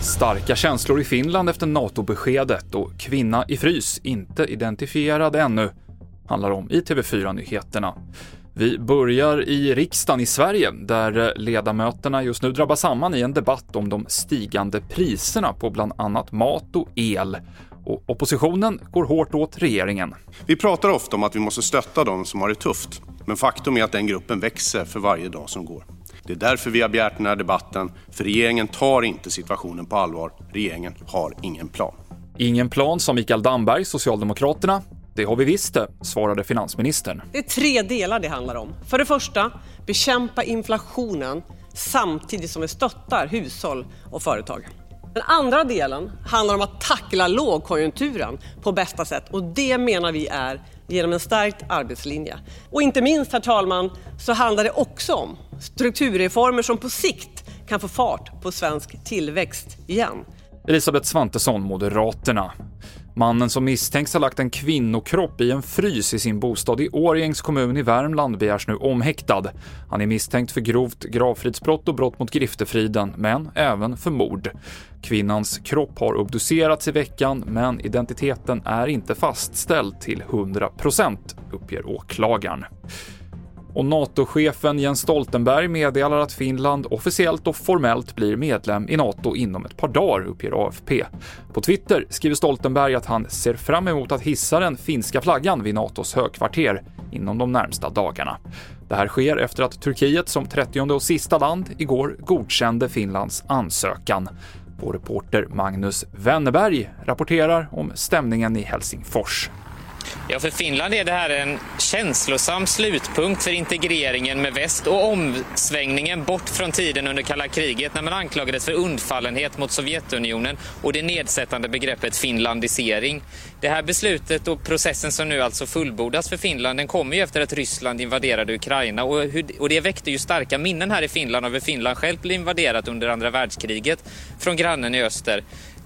Starka känslor i Finland efter NATO-beskedet och kvinna i frys, inte identifierad ännu, handlar om i TV4-nyheterna. Vi börjar i riksdagen i Sverige, där ledamöterna just nu drabbar samman i en debatt om de stigande priserna på bland annat mat och el. Och oppositionen går hårt åt regeringen. Vi pratar ofta om att vi måste stötta de som har det tufft, men faktum är att den gruppen växer för varje dag som går. Det är därför vi har begärt den här debatten, för regeringen tar inte situationen på allvar. Regeringen har ingen plan. Ingen plan, sa Mikael Damberg, Socialdemokraterna. Det har vi visst det, svarade finansministern. Det är tre delar det handlar om. För det första, bekämpa inflationen samtidigt som vi stöttar hushåll och företag. Den andra delen handlar om att tackla lågkonjunkturen på bästa sätt och det menar vi är genom en stärkt arbetslinje. Och inte minst, herr talman, så handlar det också om strukturreformer som på sikt kan få fart på svensk tillväxt igen. Elisabeth Svantesson, Moderaterna. Mannen som misstänks ha lagt en kvinnokropp i en frys i sin bostad i Årjängs kommun i Värmland begärs nu omhäktad. Han är misstänkt för grovt gravfridsbrott och brott mot griftefriden, men även för mord. Kvinnans kropp har obducerats i veckan, men identiteten är inte fastställd till 100% uppger åklagaren. Och NATO-chefen Jens Stoltenberg meddelar att Finland officiellt och formellt blir medlem i NATO inom ett par dagar, uppger AFP. På Twitter skriver Stoltenberg att han ser fram emot att hissa den finska flaggan vid NATOs högkvarter inom de närmsta dagarna. Det här sker efter att Turkiet som 30 och sista land igår godkände Finlands ansökan. Vår reporter Magnus Wennerberg rapporterar om stämningen i Helsingfors. Ja, för Finland är det här en känslosam slutpunkt för integreringen med väst och omsvängningen bort från tiden under kalla kriget när man anklagades för undfallenhet mot Sovjetunionen och det nedsättande begreppet finlandisering. Det här beslutet och processen som nu alltså fullbordas för Finland, den kommer ju efter att Ryssland invaderade Ukraina och, och det väckte ju starka minnen här i Finland av hur Finland själv blev invaderat under andra världskriget från grannen i öster.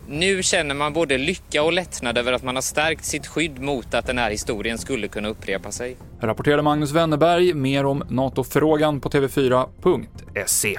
Nu känner man både lycka och lättnad över att man har stärkt sitt skydd mot att den här historien skulle kunna upprepa sig. Rapporterade Magnus Wennerberg. Mer om NATO-frågan på tv4.se.